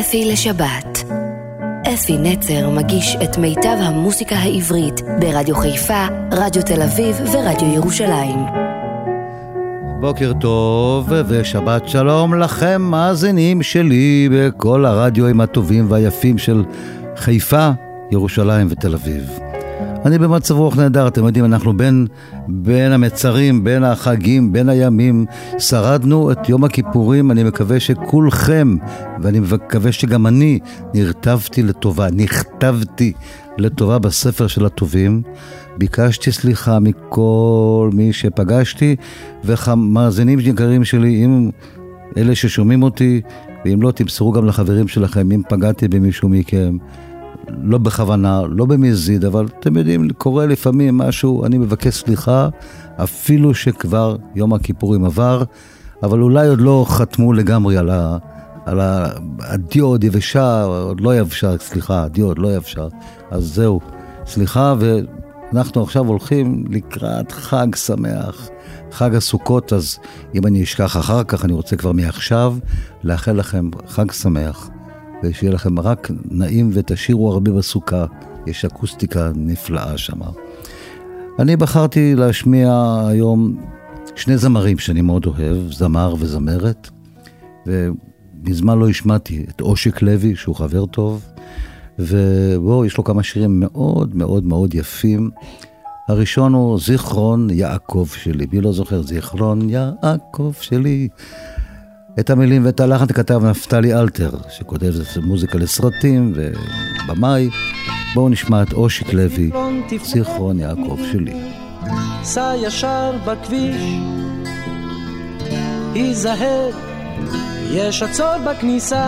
אפי לשבת. אפי נצר מגיש את מיטב המוסיקה העברית ברדיו חיפה, רדיו תל אביב ורדיו ירושלים. בוקר טוב ושבת שלום לכם, מאזינים שלי בכל הרדיואים הטובים והיפים של חיפה, ירושלים ותל אביב. אני במצב רוח נהדר, אתם יודעים, אנחנו בין, בין המצרים, בין החגים, בין הימים, שרדנו את יום הכיפורים, אני מקווה שכולכם, ואני מקווה שגם אני, נרטבתי לטובה, נכתבתי לטובה בספר של הטובים. ביקשתי סליחה מכל מי שפגשתי, ומאזינים יקרים שלי, אם אלה ששומעים אותי, ואם לא, תמסרו גם לחברים שלכם, אם פגעתי במישהו מכם. לא בכוונה, לא במזיד, אבל אתם יודעים, קורה לפעמים משהו, אני מבקש סליחה, אפילו שכבר יום הכיפורים עבר, אבל אולי עוד לא חתמו לגמרי על ה... על ה... הדיו עוד יבשה, עוד לא יבשה, סליחה, הדיו עוד לא יבשה, אז זהו, סליחה, ואנחנו עכשיו הולכים לקראת חג שמח, חג הסוכות, אז אם אני אשכח אחר כך, אני רוצה כבר מעכשיו לאחל לכם חג שמח. ושיהיה לכם רק נעים ותשאירו הרבה בסוכה, יש אקוסטיקה נפלאה שם. אני בחרתי להשמיע היום שני זמרים שאני מאוד אוהב, זמר וזמרת, ומזמן לא השמעתי את אושיק לוי, שהוא חבר טוב, ובואו, יש לו כמה שירים מאוד מאוד מאוד יפים. הראשון הוא זיכרון יעקב שלי, מי לא זוכר? זיכרון יעקב שלי. את המילים ואת הלחן כתב נפתלי אלתר, שכותב מוזיקה לסרטים ובמאי. בואו נשמע את אושיק לוי, זיכרון יעקב שלי. סע ישר בכביש, היזהר, יש עצור בכניסה.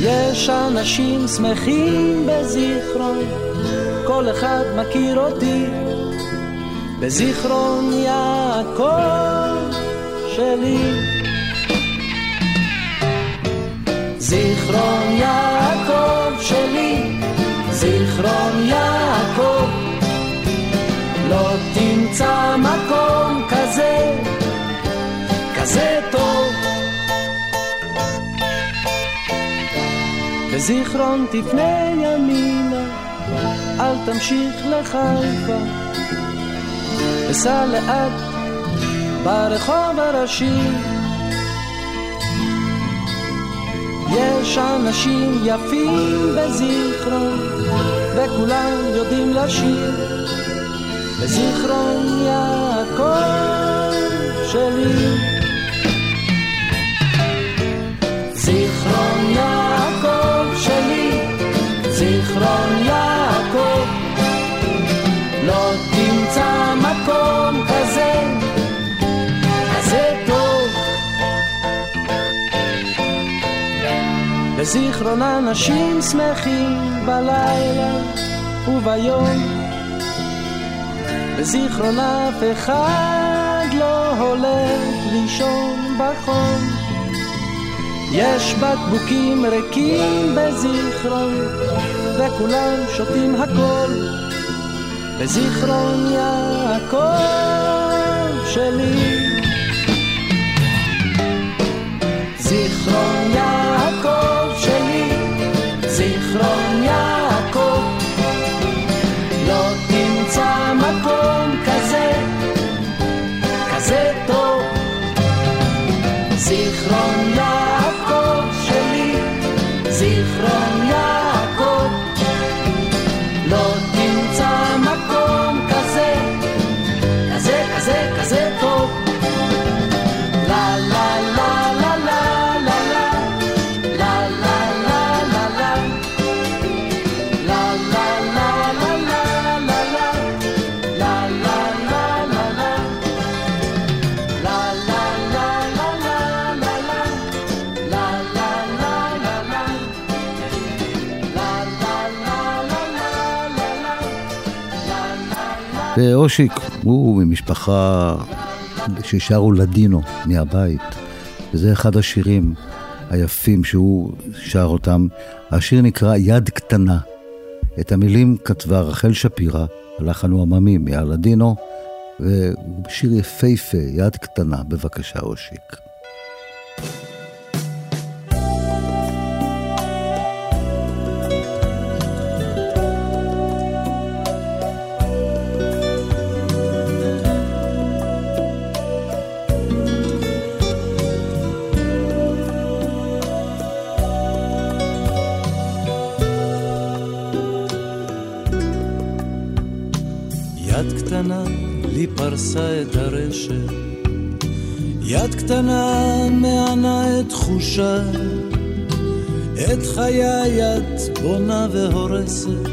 יש אנשים שמחים בזיכרון, כל אחד מכיר אותי. בזיכרון יעקב שלי. זיכרון יעקב שלי, זיכרון יעקב, לא תמצא מקום כזה, כזה טוב. בזיכרון תפנה ימינה, אל תמשיך לחיפה. וסע לאט ברחוב הראשי. יש אנשים יפים בזיכרון, וכולם יודעים לשיר. בזיכרון יעקב שלי. זיכרון יעקב שלי, זיכרון יעקב, בזיכרון אנשים שמחים בלילה וביום, בזיכרון אף אחד לא הולך לישון בחום. יש בקבוקים ריקים בזיכרון, וכולם שותים הכל. בזיכרון יעקב שלי. זיכרון יעקב long ja. ואושיק הוא ממשפחה ששרו לדינו מהבית, וזה אחד השירים היפים שהוא שר אותם. השיר נקרא יד קטנה. את המילים כתבה רחל שפירא, הלחן הוא עממי מהלדינו, והוא שיר יפהפה, יד קטנה. בבקשה, אושיק. פרסה את הרשת, יד קטנה מענה את תחושה, את חיי את בונה והורסת,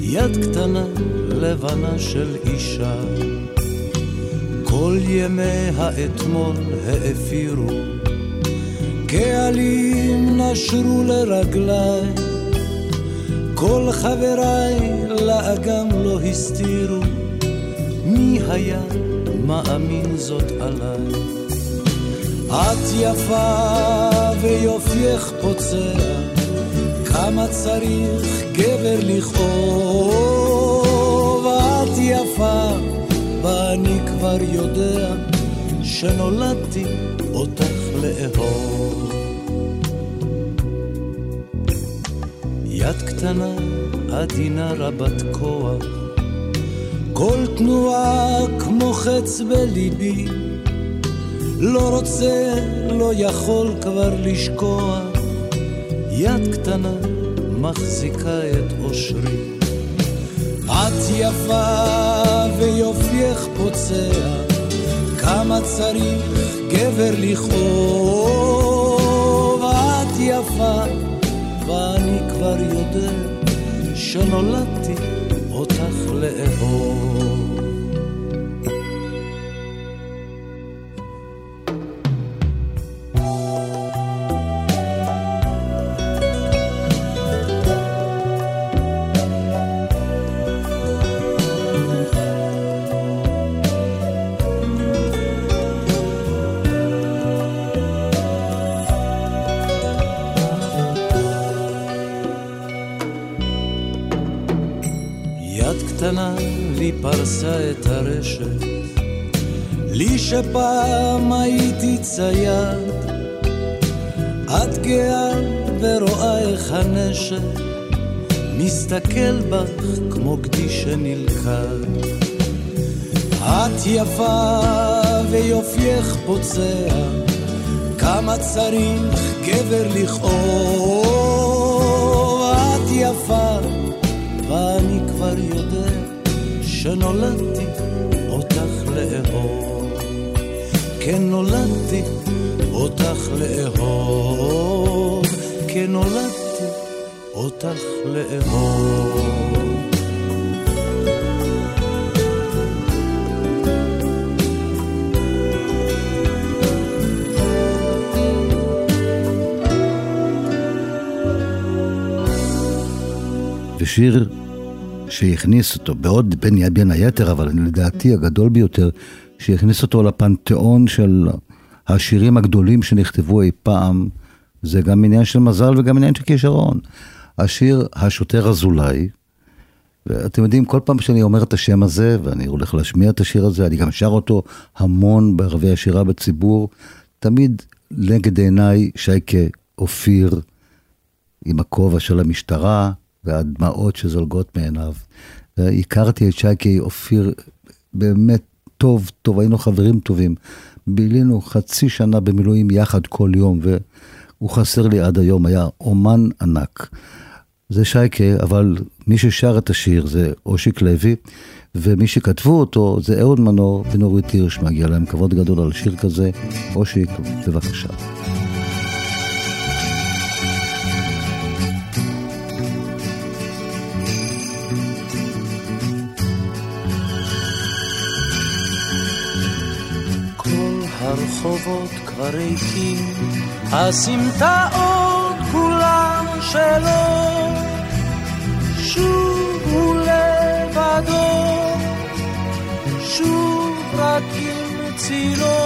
יד קטנה לבנה של אישה. כל ימי האתמול האפירו, קהלים נשרו לרגליי, כל חבריי לאגם לא הסתירו, היה מאמין זאת עליי? את יפה ויופייך פוצע, כמה צריך גבר לכאוב, את יפה ואני כבר יודע שנולדתי אותך לאהוב. יד קטנה, עדינה רבת כוח, כל תנועה כמו חץ בליבי, לא רוצה, לא יכול כבר לשקוע, יד קטנה מחזיקה את אושרי. את יפה ויופייך פוצע, כמה צריך גבר לכאוב. את יפה, ואני כבר יודע שנולדתי אותך לאהוב. שפעם הייתי צייד, את גאה ורואה איך הנשק מסתכל בך כמו גדי שנלכד. את יפה ויופייך פוצע, כמה צריך גבר לכאוב. את יפה ואני כבר יודע שנולדתי אותך לאהוב. כן נולדתי אותך לאהוב. כן נולדתי אותך לאהוב. ושיר שהכניס אותו, בעוד בין, בין היתר, אבל לדעתי הגדול ביותר, שהכניס אותו לפנתיאון של השירים הגדולים שנכתבו אי פעם, זה גם עניין של מזל וגם עניין של כישרון. השיר השוטר אזולאי, ואתם יודעים, כל פעם שאני אומר את השם הזה, ואני הולך להשמיע את השיר הזה, אני גם שר אותו המון בערבי השירה בציבור, תמיד נגד עיניי שייקה אופיר עם הכובע של המשטרה, והדמעות שזולגות מעיניו. הכרתי את שייקי אופיר באמת טוב, טוב, היינו חברים טובים. בילינו חצי שנה במילואים יחד כל יום, והוא חסר לי עד היום, היה אומן ענק. זה שייקה, אבל מי ששר את השיר זה אושיק לוי, ומי שכתבו אותו זה אהוד מנור ונורית הירש, מגיע להם כבוד גדול על שיר כזה. אושיק, בבקשה. הרחובות כבר ריקים, הסמטאות כולן שלו, שוב הוא לבדו, שוב רק עם צילו.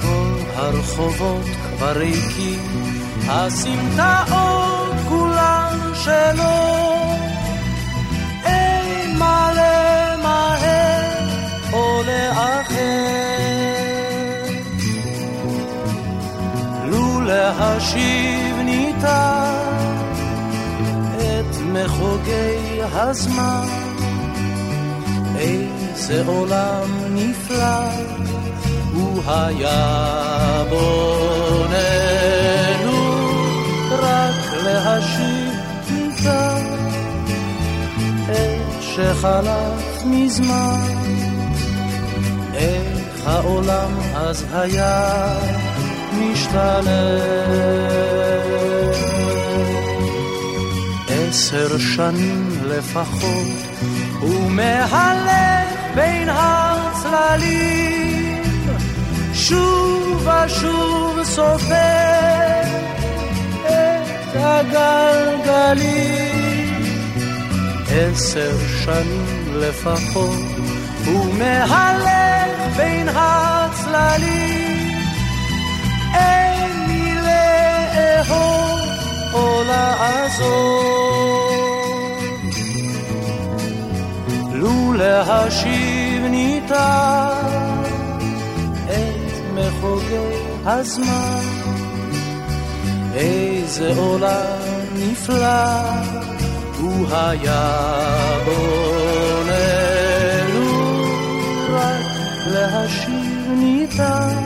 כל הרחובות כבר ריקים, הסמטאות כולן שלו, להשיב ניתן את מחוגי הזמן. איזה עולם נפלא הוא היה בוננו, רק להשיב ניתן את שחלף מזמן, איך העולם אז היה משתנה. עשר שנים לפחות, ומהלך בין הצללים, שוב ושוב סופר את הגלגלים. עשר שנים לפחות, ומהלך בין הצללים, או לעזור. לו להשיב ניתן את מחוגי הזמן, איזה עולם נפלא הוא היה בונה, לו רק להשיב ניתן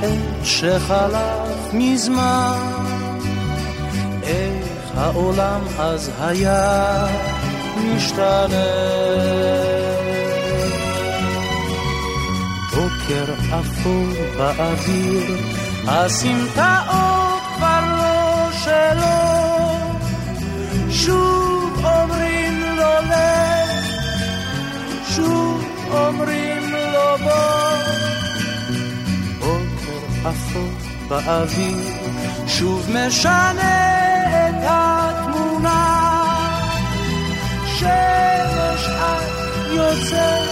את שחלף מזמן, העולם אז היה משתנה. בוקר אפור באוויר, הסמטאות כבר לא שלו. שוב אומרים לו לך, שוב אומרים לו בוא. בוקר אפור באוויר, שוב משנה התמונה. שמש את יוצאת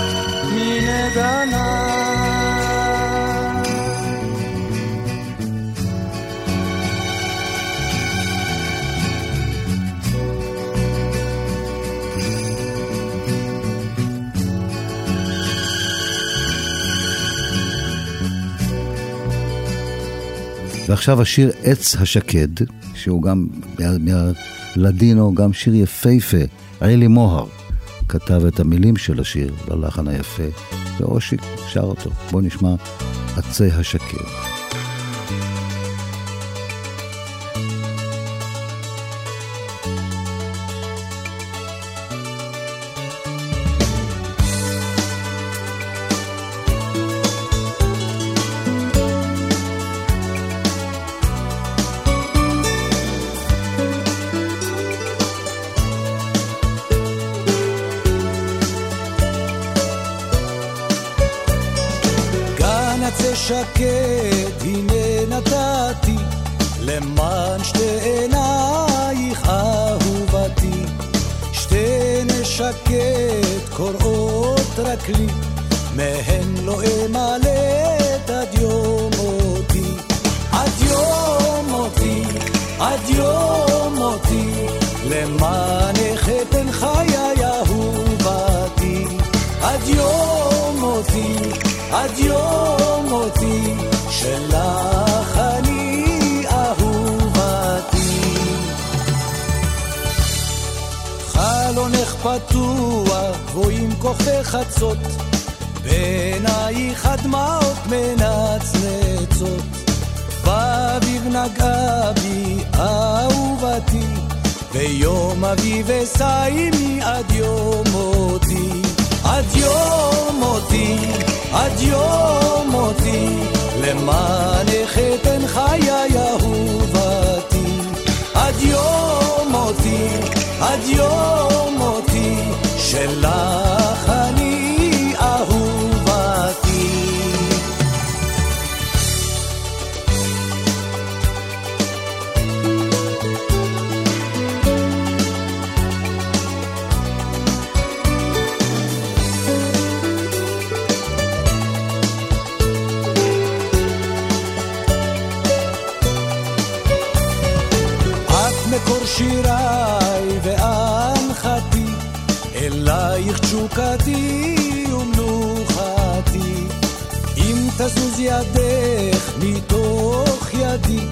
מן עדנה. ועכשיו השיר עץ השקד, שהוא גם מהלדינו, גם שיר יפהפה, אלי מוהר כתב את המילים של השיר ללחן היפה, ואושיק שר אותו. בואו נשמע עצי השקד. מותי עד יום מותי, שלך אני אהובתי. חלונך פתוח, גבוהים כוכבי חצות, בעינייך הדמעות מנצנצות. באביב נגעה בי אהובתי, ויום אביב אשאי עד יום מותי. עד יום מותי, עד יום מותי, למענך אתן חיי אהובתי. עד יום מותי, עד יום מותי, שלך אני תשוקתי ומנוחתי. אם תזוז ידך מתוך ידי,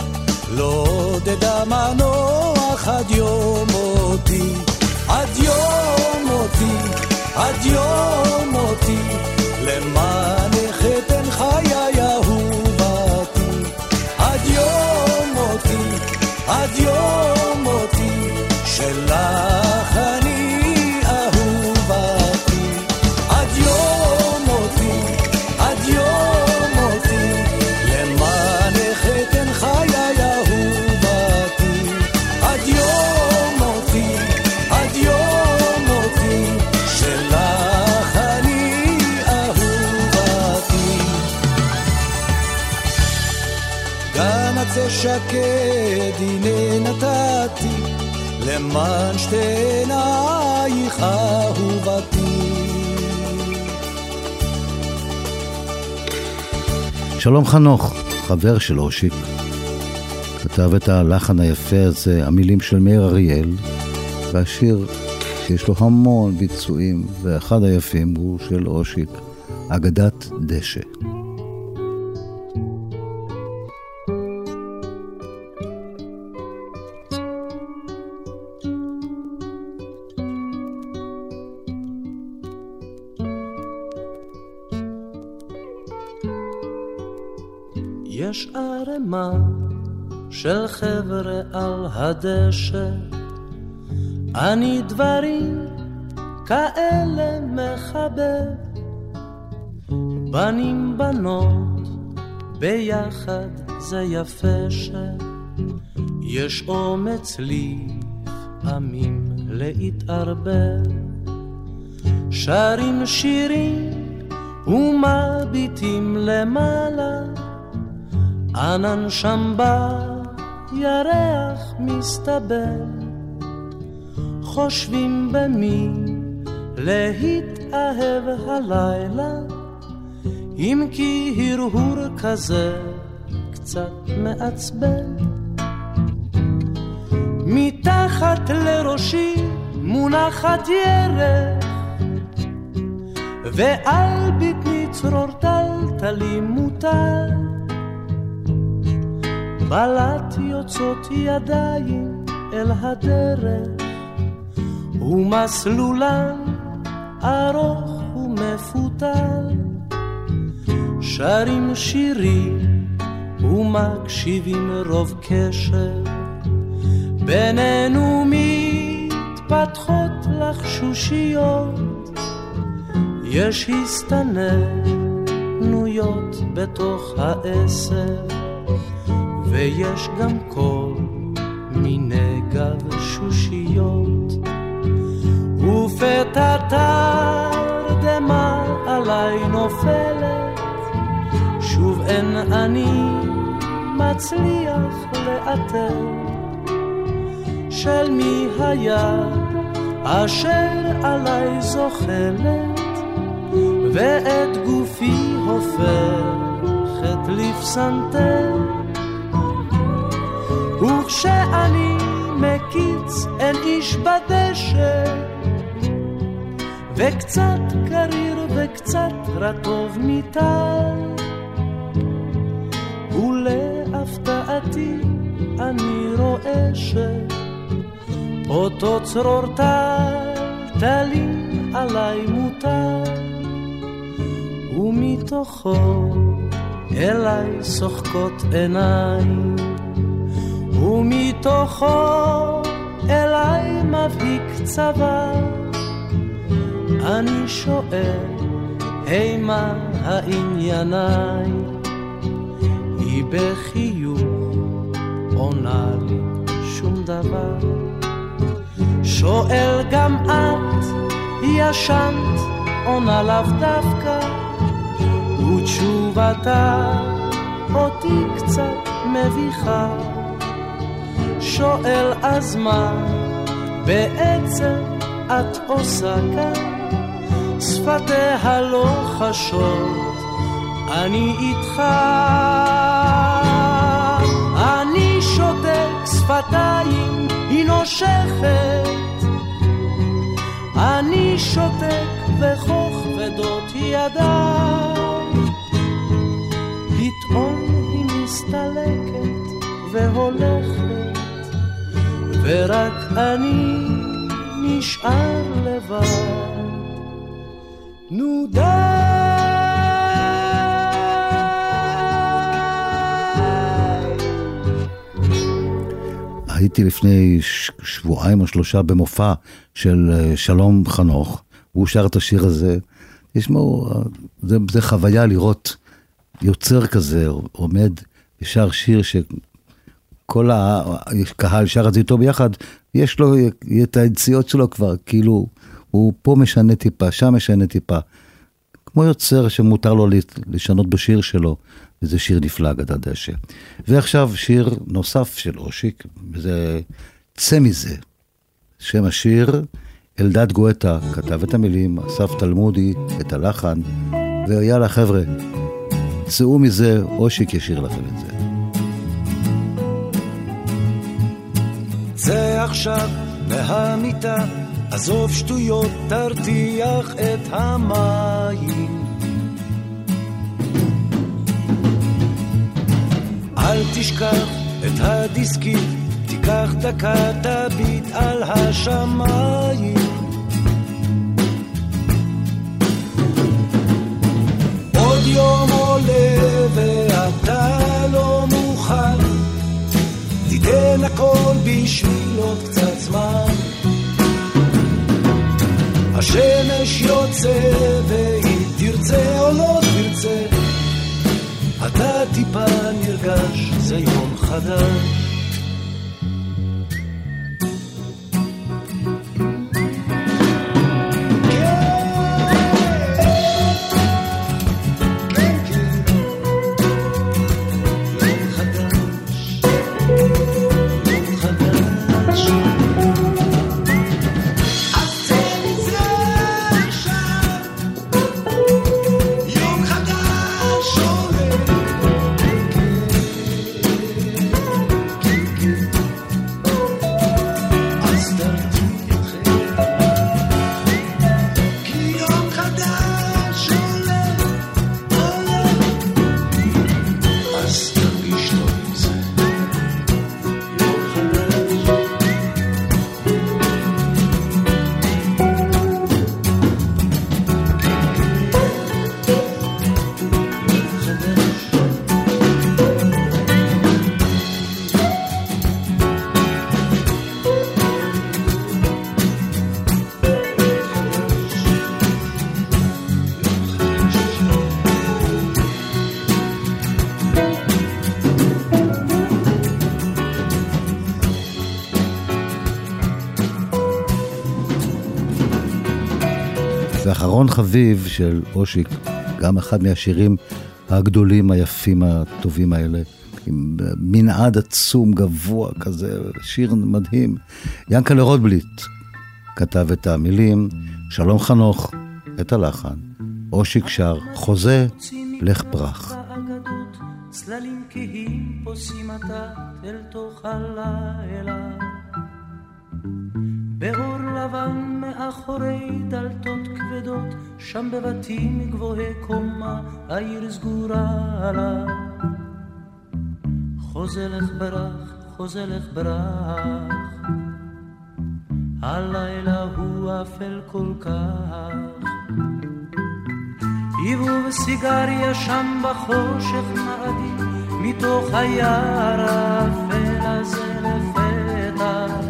לא אדע מנוח עד יום מותי. עד יום מותי, עד יום מותי, למענך אתן חיי שקד הנה נתתי, למען שתי עינייך אהובתי. שלום חנוך, חבר של אושיק. כתב את הלחן היפה הזה, המילים של מאיר אריאל, והשיר שיש לו המון ביצועים, ואחד היפים הוא של אושיק, אגדת דשא. של חבר'ה על הדשא, אני דברים כאלה מחבב. בנים בנות ביחד זה יפה שיש אומץ לפעמים להתערבב. שרים שירים ומביטים למעלה ענן שם בירח מסתבר, חושבים במי להתאהב הלילה, אם כי הרהור כזה קצת מעצבן. מתחת לראשי מונחת ירך, ועל בטני צרור טלטלי מוטל. בלט יוצאות ידיים אל הדרך, ומסלולן ארוך ומפותל. שרים שירים ומקשיבים רוב קשר, בינינו מתפתחות לחשושיות, יש הסתננויות בתוך העשר. ויש גם כל מיני גבשושיות. ופתע תרדמה עליי נופלת, שוב אין אני מצליח לאתר של מי היה אשר עליי זוחלת, ואת גופי הופכת לפסנתר. וכשאני מקיץ אין איש בדשא. וקצת קריר וקצת רטוב מטל ולהפתעתי אני רואה שאותו צרור טלטלים עליי מוטל. ומתוכו אליי שוחקות עיניים ומתוכו אליי מבהיק צבא. אני שואל, הימה הענייניי? היא בחיוך עונה לי שום דבר. שואל גם את, ישנת, עונה לאו דווקא, ותשובתה אותי קצת מביכה. שואל אז מה בעצם את עושה כאן? שפתיה לא חשות, אני איתך. אני שותק שפתיים, היא נושכת. אני שותק וכוכבדות ידיים. פתאום היא מסתלקת והולכת. ורק אני נשאר לבד. נו די! הייתי לפני שבועיים או שלושה במופע של אה, שלום חנוך, והוא שר את השיר הזה. תשמעו, זה, זה חוויה לראות יוצר כזה עומד ושר שיר. כל הקהל שר את זה איתו ביחד, יש לו את היציאות שלו כבר, כאילו, הוא פה משנה טיפה, שם משנה טיפה. כמו יוצר שמותר לו לשנות בשיר שלו, וזה שיר נפלא, אגדת דשא. ועכשיו שיר נוסף של אושיק, וזה צא מזה. שם השיר, אלדד גואטה כתב את המילים, אסף תלמודי את הלחן, ויאללה חבר'ה, צאו מזה, אושיק ישיר לכם את זה. צא עכשיו מהמיטה, עזוב שטויות, תרתיח את המים. אל תשכח את הדיסקית, תיקח דקה, תביט על השמיים. עוד יום עולה ואתה תיתן הכל בשביל עוד קצת זמן. השמש יוצא, ואם תרצה או לא תרצה, אתה טיפה נרגש, זה יום חדש. חביב של אושיק, גם אחד מהשירים הגדולים, היפים, הטובים האלה, עם מנעד עצום, גבוה כזה, שיר מדהים. ינקלה רוטבליט כתב את המילים, שלום חנוך, את הלחן, אושיק שר, חוזה, לך פרח. באור לבן מאחורי דלתות כבדות, שם בבתים גבוהי קומה, העיר סגורה עליו. חוזה לך ברח, חוזה לך ברח, הלילה הוא אפל כל כך. עיבוב סיגריה שם בחושך מאדים, מתוך היער האפל הזה לפתע.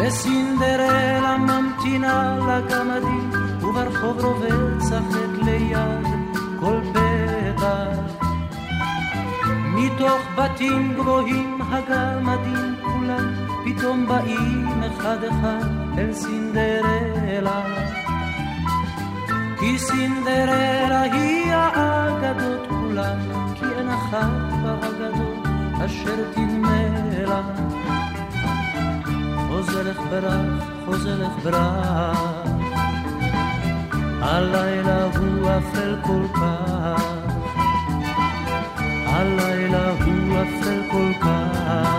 וסינדרלה ממתינה לגמדים, וברחוב החטא ליד כל פתח. מתוך בתים גבוהים הגמדים כולם, פתאום באים אחד אחד אל סינדרלה. כי סינדרלה היא האגדות כולם, כי אין אחת באגדות אשר תדמה לה. חוזר לך ברח, חוזר לך ברח. הלילה הוא אפל כל כך, הלילה הוא אפל כל כך.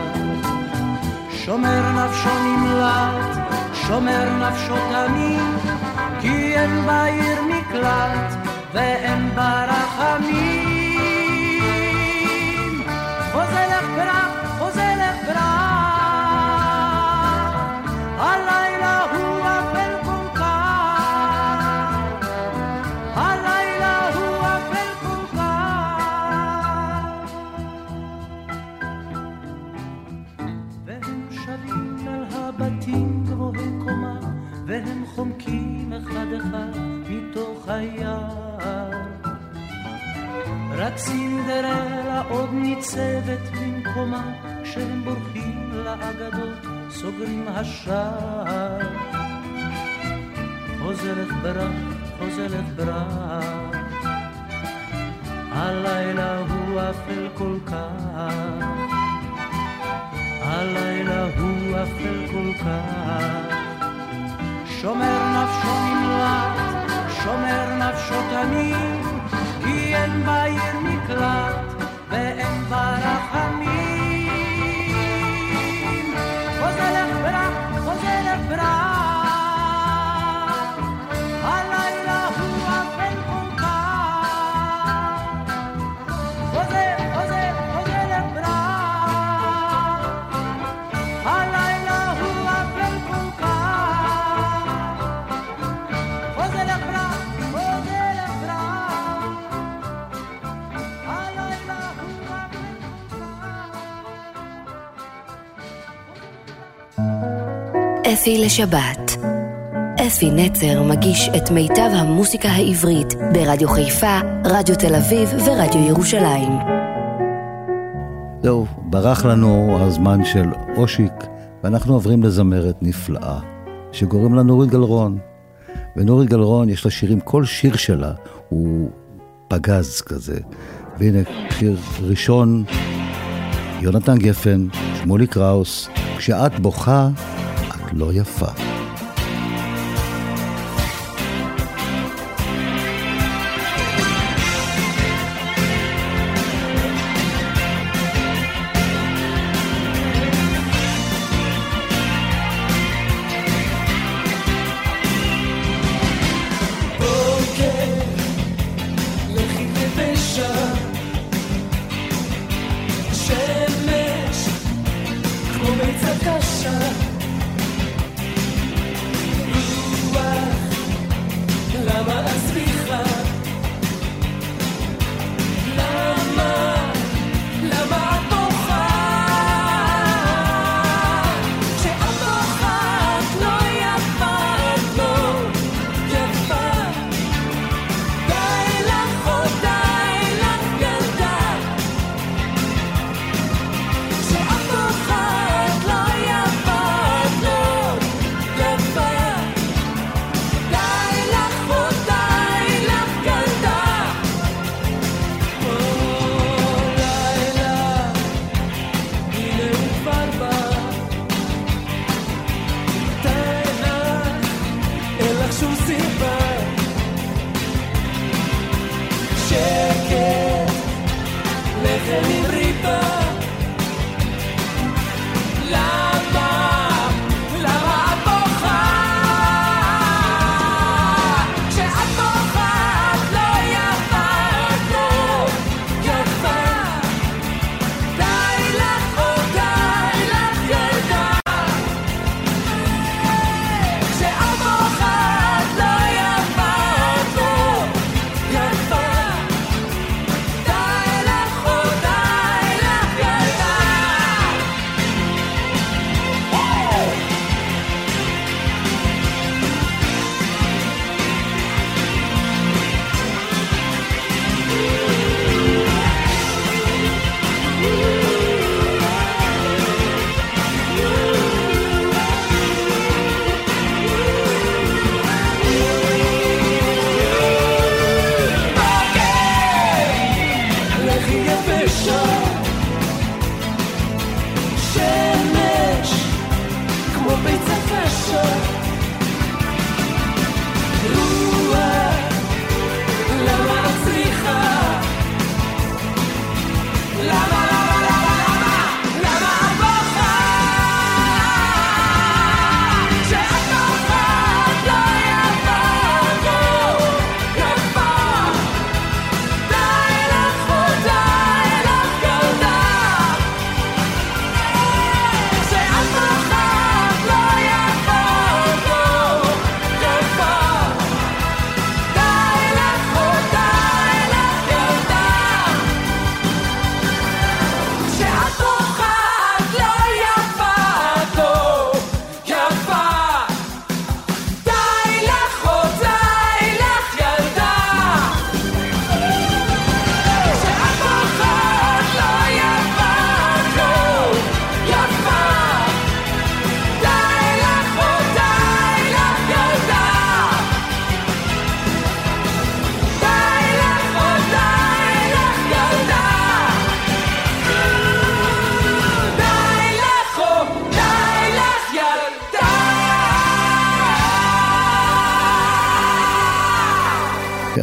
שומר נפשו נמלט, שומר נפשו תמיד, כי אין בעיר מקלט ואין בה רחמים. רק סינדרלה עוד ניצבת במקומה, כשהם בורחים לאגדות, סוגרים השער. חוזרת ברח, חוזרת ברק. הלילה הוא אפל כל כך, הלילה הוא אפל כל כך. שומר נפשו נמלט, שומר נפשו תמיד, כי אין בעיר מקלט ואין בה רחמים. אפי לשבת. אפי נצר מגיש את מיטב המוסיקה העברית ברדיו חיפה, רדיו תל אביב ורדיו ירושלים. זהו, ברח לנו הזמן של אושיק, ואנחנו עוברים לזמרת נפלאה, שקוראים לה נורית גלרון. ונורית גלרון, יש לה שירים, כל שיר שלה הוא פגז כזה. והנה, שיר ראשון, יונתן גפן, שמולי קראוס, כשאת בוכה, לא יפה.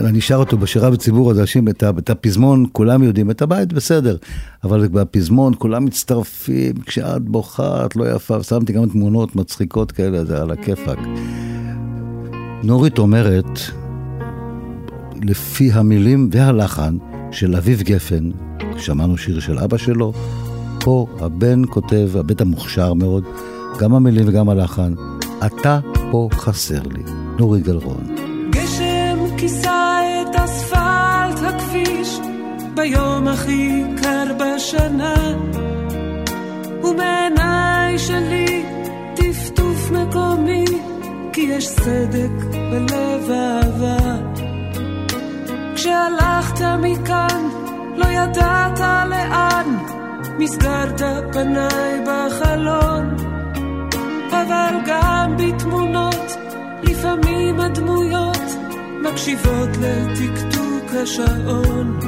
אני שר אותו בשירה בציבור, אז אנשים, את, הפזמון כולם יודעים, את הבית בסדר, אבל בפזמון כולם מצטרפים, כשאת בוכה את לא יפה, שמתי גם תמונות מצחיקות כאלה, זה על הכיפאק. נורית אומרת, לפי המילים והלחן של אביב גפן, שמענו שיר של אבא שלו, פה הבן כותב, הבן המוכשר מאוד, גם המילים וגם הלחן, אתה פה חסר לי, נורי גלרון. גשם כיסה את אספלט הכביש ביום הכי קר בשנה. ומעיניי שלי טפטוף מקומי כי יש סדק בלב אהבה. כשהלכת מכאן לא ידעת לאן מסגרת פניי בחלון. אבל גם בתמונות לפעמים הדמויות מקשיבות לטקטוק השעון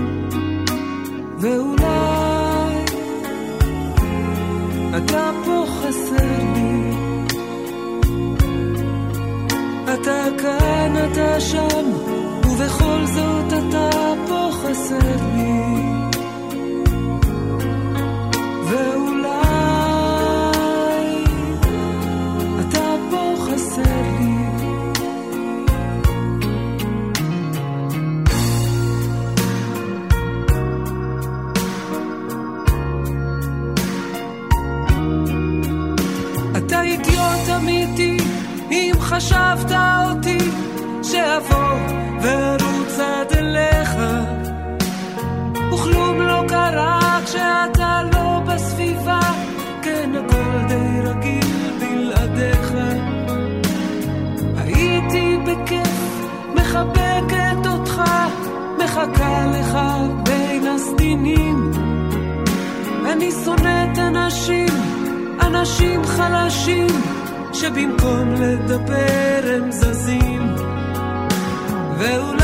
ואולי אתה פה חסר לי. אתה כאן, אתה שם, ובכל זאת אתה פה חסר לי חשבת אותי שאבוא וארוץ עד אליך. וכלום לא קרה כשאתה לא בסביבה כן הכל די רגיל בלעדיך. הייתי בכיף מחבקת אותך מחכה לך בין הסדינים. אני שונאת אנשים אנשים חלשים שבמקום לדבר הם זזים ואולי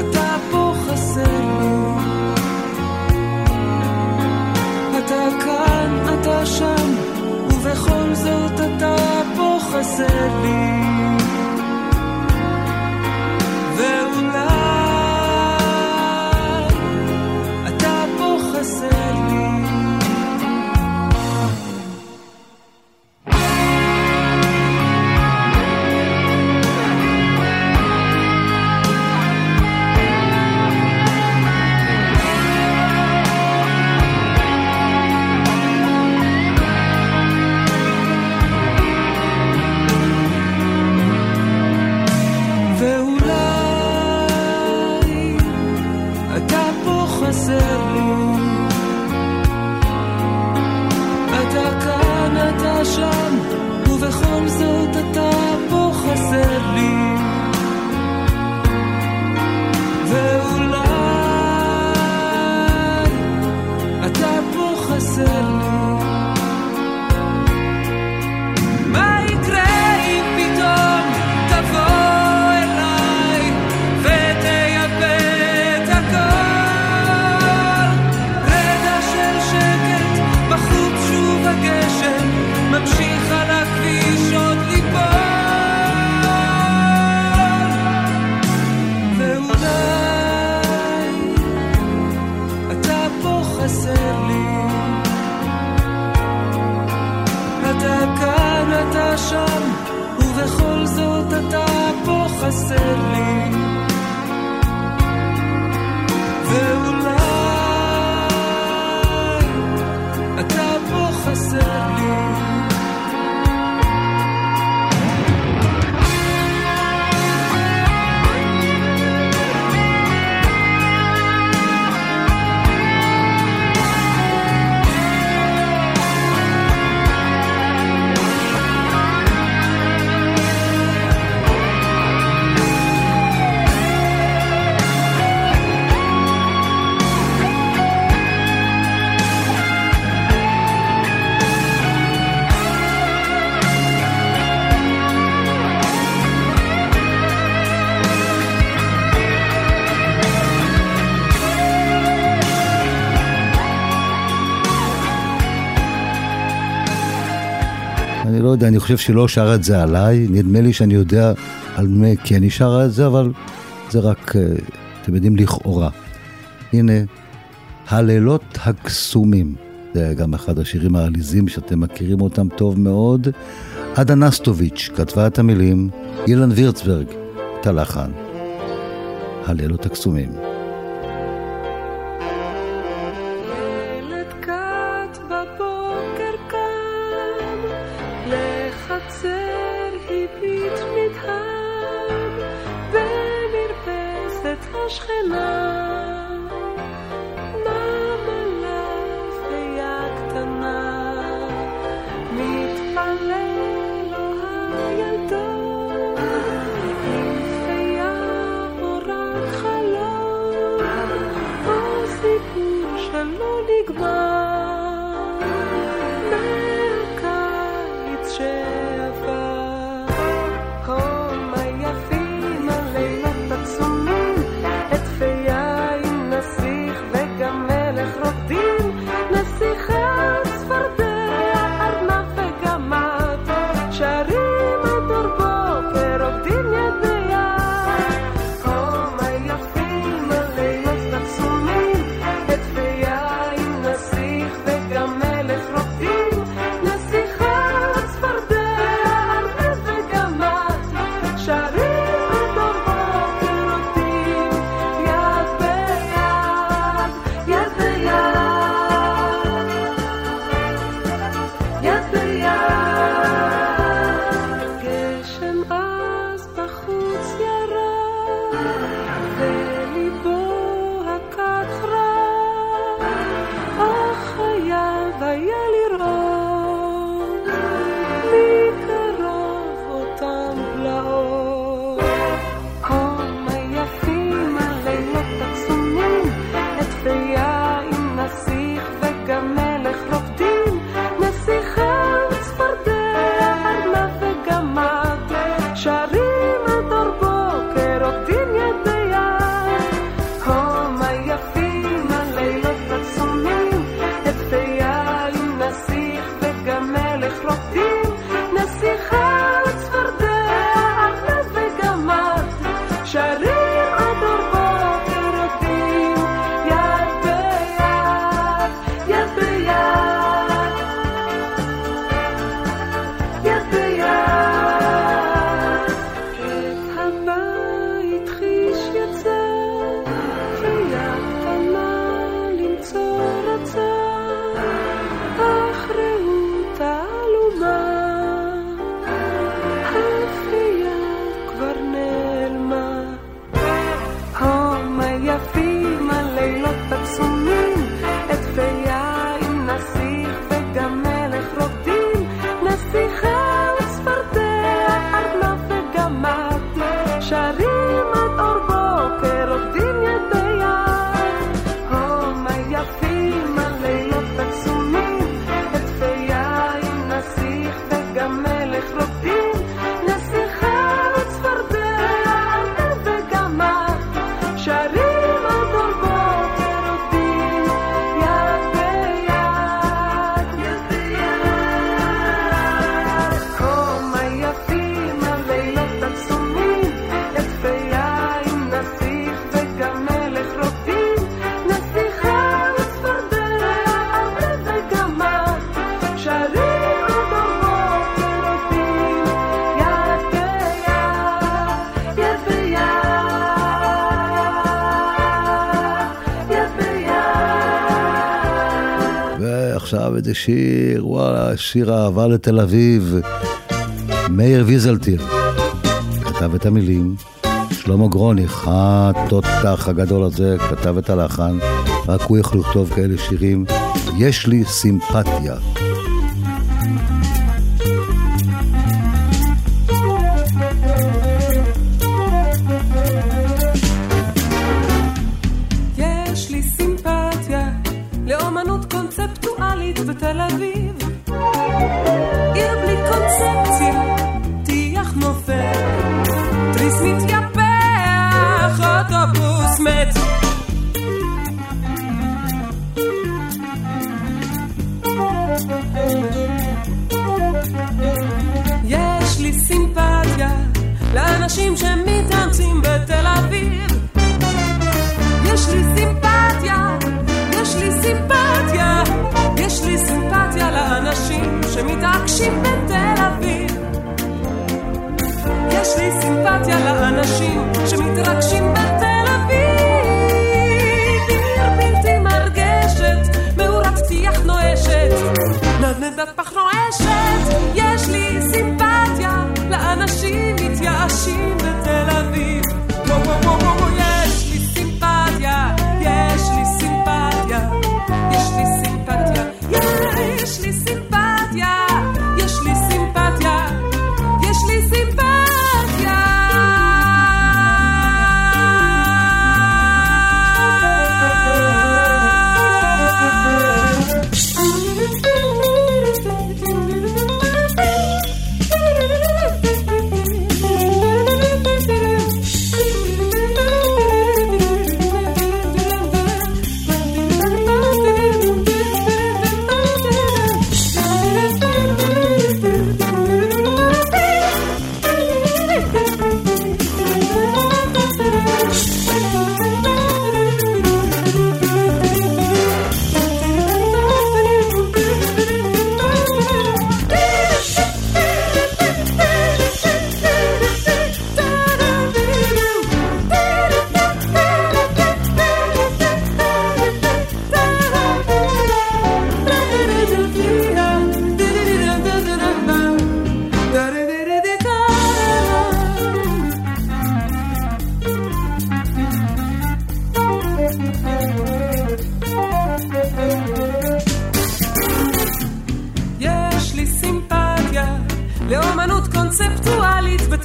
אתה פה חסר לי. אתה כאן, אתה שם ובכל זאת אתה פה חסר לי אני חושב שלא שר את זה עליי, נדמה לי שאני יודע על מי כן היא שרה את זה, אבל זה רק, אה, אתם יודעים, לכאורה. הנה, הלילות הקסומים. זה גם אחד השירים העליזים שאתם מכירים אותם טוב מאוד. עדה נסטוביץ' כתבה את המילים, אילן וירצברג את הלחן. הלילות הקסומים. שיר, וואלה, שיר אהבה לתל אביב. מאיר ויזלטיר כתב את המילים, שלמה גרוניך, התותח הגדול הזה, כתב את הלחן, רק הוא יכול לכתוב כאלה שירים. יש לי סימפתיה. שמתרגשים בתל אביב. יש לי סימפתיה לאנשים שמתרגשים בתל אביב. עיר בלתי מרגשת, מאורת טיח נואשת, נדנדת פח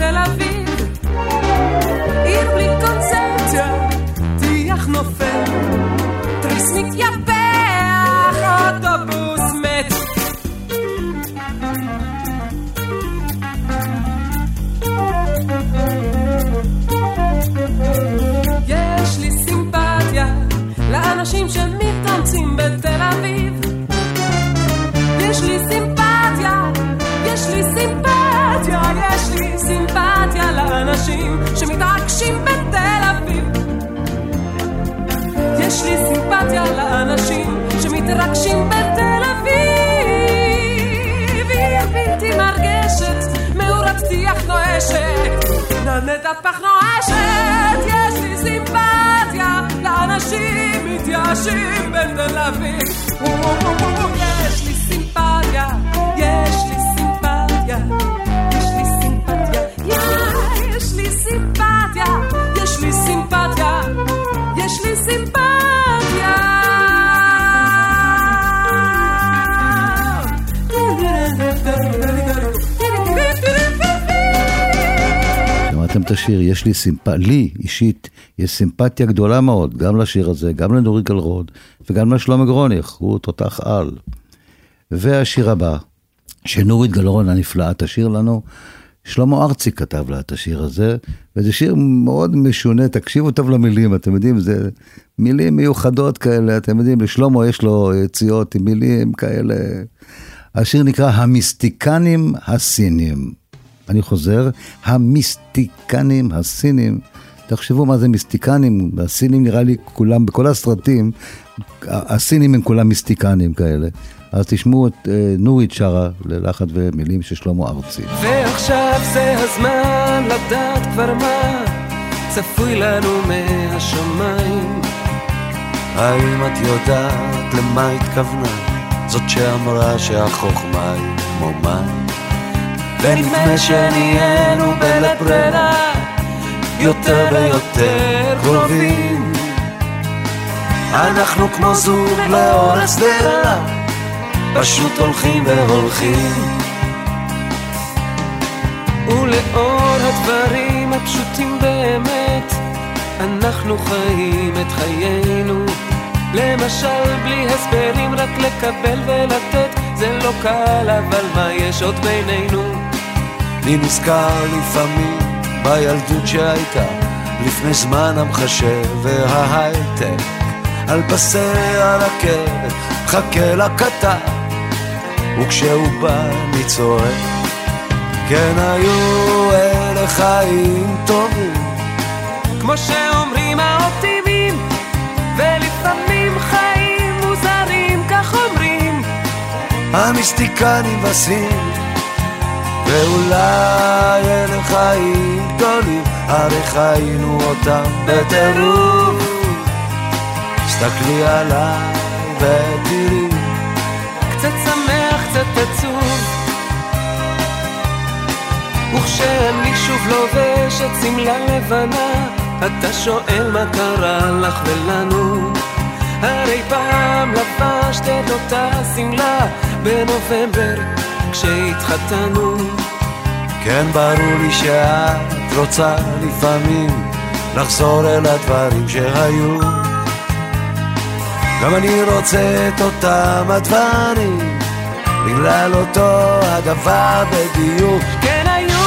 בתל אביב. עיר בלי קונספציה, טיח נופל, תריס מתייפח, סימפתיה לאנשים שמתרגשים בתל אביב. עיר בלתי מרגשת, מאורת טיח נואשת, נדנדת פח נואשת. יש לי סימפתיה לאנשים מתייאשים בתל אביב. את השיר, יש לי סימפ... לי אישית, יש סימפתיה גדולה מאוד, גם לשיר הזה, גם לנורית גלרוד, וגם לשלמה גרוניך, הוא תותח על. והשיר הבא, שנורית גלרון הנפלאה תשאיר לנו, שלמה ארצי כתב לה את השיר הזה, וזה שיר מאוד משונה, תקשיבו טוב למילים, אתם יודעים, זה מילים מיוחדות כאלה, אתם יודעים, לשלמה יש לו יציאות עם מילים כאלה. השיר נקרא המיסטיקנים הסינים. אני חוזר, המיסטיקנים הסינים. תחשבו מה זה מיסטיקנים, הסינים נראה לי כולם, בכל הסרטים, הסינים הם כולם מיסטיקנים כאלה. אז תשמעו את אה, נורית שרה ללחץ ומילים של שלמה ארצי. ועכשיו זה הזמן לדעת כבר מה צפוי לנו מהשמיים. האם את יודעת למה התכוונה? זאת שאמרה שהחוכמה היא כמו מים. ונדמה שנהיינו בלית ברירה יותר ויותר קרובים. אנחנו כמו זוג לאור השדרה, פשוט הולכים והולכים. ולאור הדברים הפשוטים באמת, אנחנו חיים את חיינו. למשל, בלי הסברים, רק לקבל ולתת, זה לא קל, אבל מה יש עוד בינינו? אני נזכר לפעמים בילדות שהייתה לפני זמן המחשב וההייטק. על פסי הרכבת מחכה לקטר וכשהוא בא אני צועק כן היו אלה חיים טובים. כמו שאומרים האופטימים, ולפעמים חיים מוזרים, כך אומרים. המיסטיקנים בסין ואולי אלה חיים גדולים, הרי חיינו אותם בטירוף. תסתכלי עליי ותראי קצת שמח, קצת עצוב. וכשאני שוב לובש את שמלה לבנה אתה שואל מה קרה לך ולנו. הרי פעם לבשת את אותה שמלה בנובמבר כשהתחתנו כן ברור לי שאת רוצה לפעמים לחזור אל הדברים שהיו גם אני רוצה את אותם הדברים, בגלל אותו הדבר בדיוק. כן היו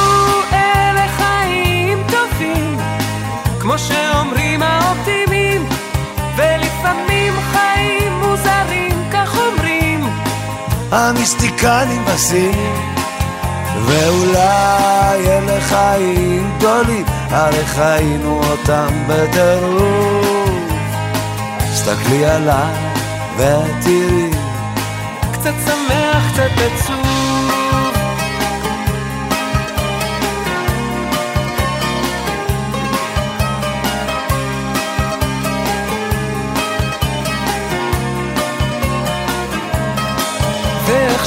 אלה חיים טובים, כמו שאומרים האופטימים, ולפעמים חיים המיסטיקנים בסין, ואולי אלה חיים גדולים, הרי חיינו אותם בטירוף. תסתכלי עליי ותראי קצת שמח, קצת עצוב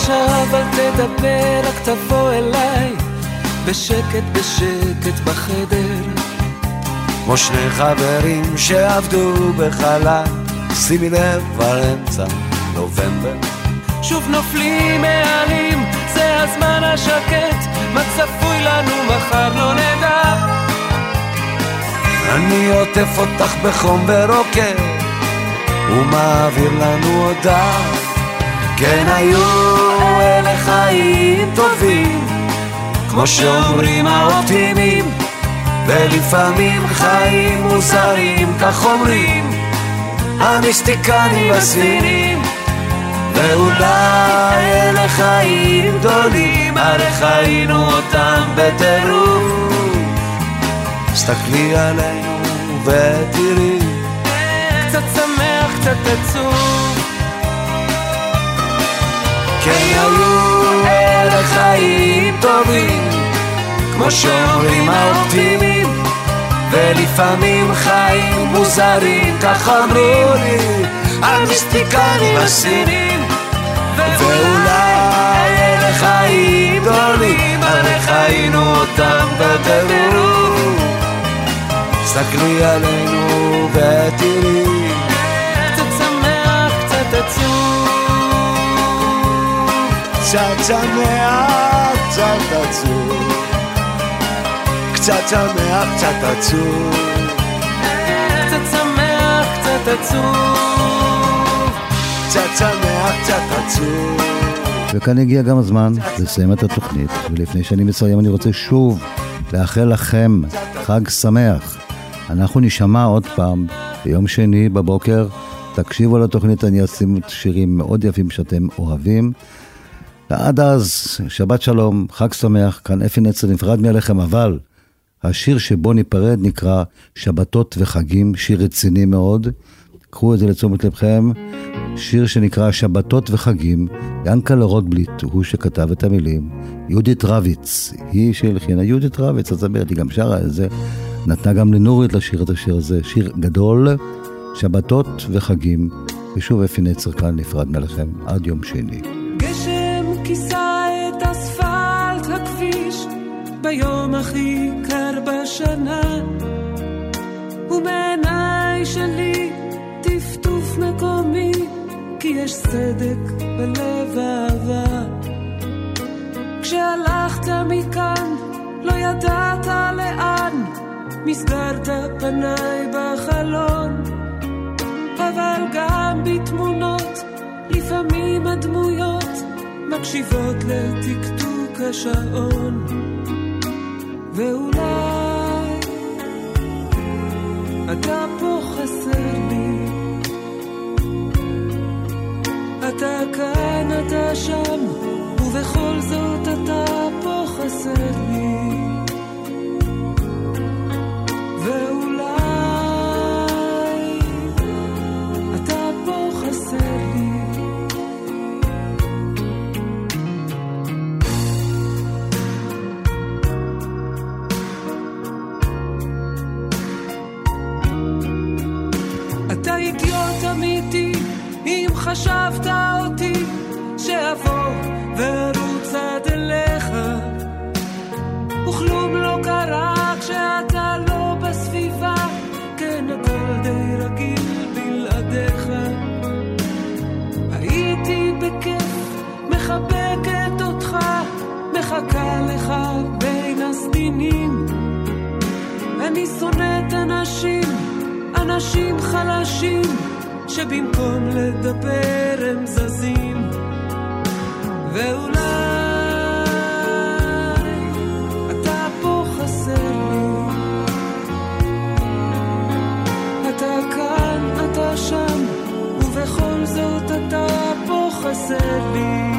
ועכשיו אל תדבר, רק תבוא אליי בשקט בשקט בחדר כמו שני חברים שעבדו בחלל, שימי לב כבר אמצע נובמבר. שוב נופלים העלים, זה הזמן השקט, מה צפוי לנו מחר לא נדע. אני עוטף אותך בחום ורוקד, ומעביר לנו הודעה. כן היו אלה חיים טובים, כמו שאומרים האופטימים. ולפעמים חיים מוזרים, כך אומרים המיסטיקנים הספינים ואולי אלה חיים גדולים, הרי חיינו אותם בטירוף. תסתכלי עלינו ותראי קצת שמח, קצת עצוב כן היו אלה חיים טובים כמו שאומרים האופטימים ולפעמים חיים מוזרים, כך אמרו לי המיסטיקנים הסינים. ואולי אלה חיים גדולים, הרי חיינו אותם בטירוף סתכלי עלינו ותראי קצת שמח, קצת עצוב קצת שמח, קצת עצוב. קצת שמח, קצת עצוב. קצת שמח, קצת עצוב. וכאן הגיע גם הזמן לסיים את התוכנית, ולפני שאני מסיים אני רוצה שוב לאחל לכם חג שמח. אנחנו נשמע עוד פעם ביום שני בבוקר, תקשיבו לתוכנית, אני אשים שירים מאוד יפים שאתם אוהבים. ועד אז, שבת שלום, חג שמח, כאן אפי נצר נפרד מעליכם, אבל השיר שבו ניפרד נקרא שבתות וחגים, שיר רציני מאוד. קחו את זה לתשומת לבכם. שיר שנקרא שבתות וחגים, ינקלה רוטבליט הוא שכתב את המילים. יהודית רביץ, היא שהלחינה, יהודית רביץ, הזמרת, היא גם שרה את זה. נתנה גם לנורית לשיר את השיר הזה, שיר גדול, שבתות וחגים. ושוב אפי נצר כאן נפרד מעליכם עד יום שני. ביום הכי קר בשנה. ומעיניי שלי טפטוף מקומי כי יש צדק בלב אהבה. כשהלכת מכאן לא ידעת לאן. מסגרת פניי בחלון. אבל גם בתמונות לפעמים הדמויות מקשיבות לטקטוק השעון ואולי אתה פה חסר לי אתה כאן, אתה שם, ובכל זאת אתה פה חסר לי אידיוט חשבת אותי, שאבוא וארוץ עד אליך. וכלום לא קרה כשאתה לא בסביבה, כן הכל די רגיל בלעדיך. הייתי בכיף, מחבקת אותך, מחכה לך בין הסדינים. אני שונאת אנשים, אנשים חלשים, שבמקום לדבר הם זזים. ואולי אתה פה חסר לי. אתה כאן, אתה שם, ובכל זאת אתה פה חסר לי.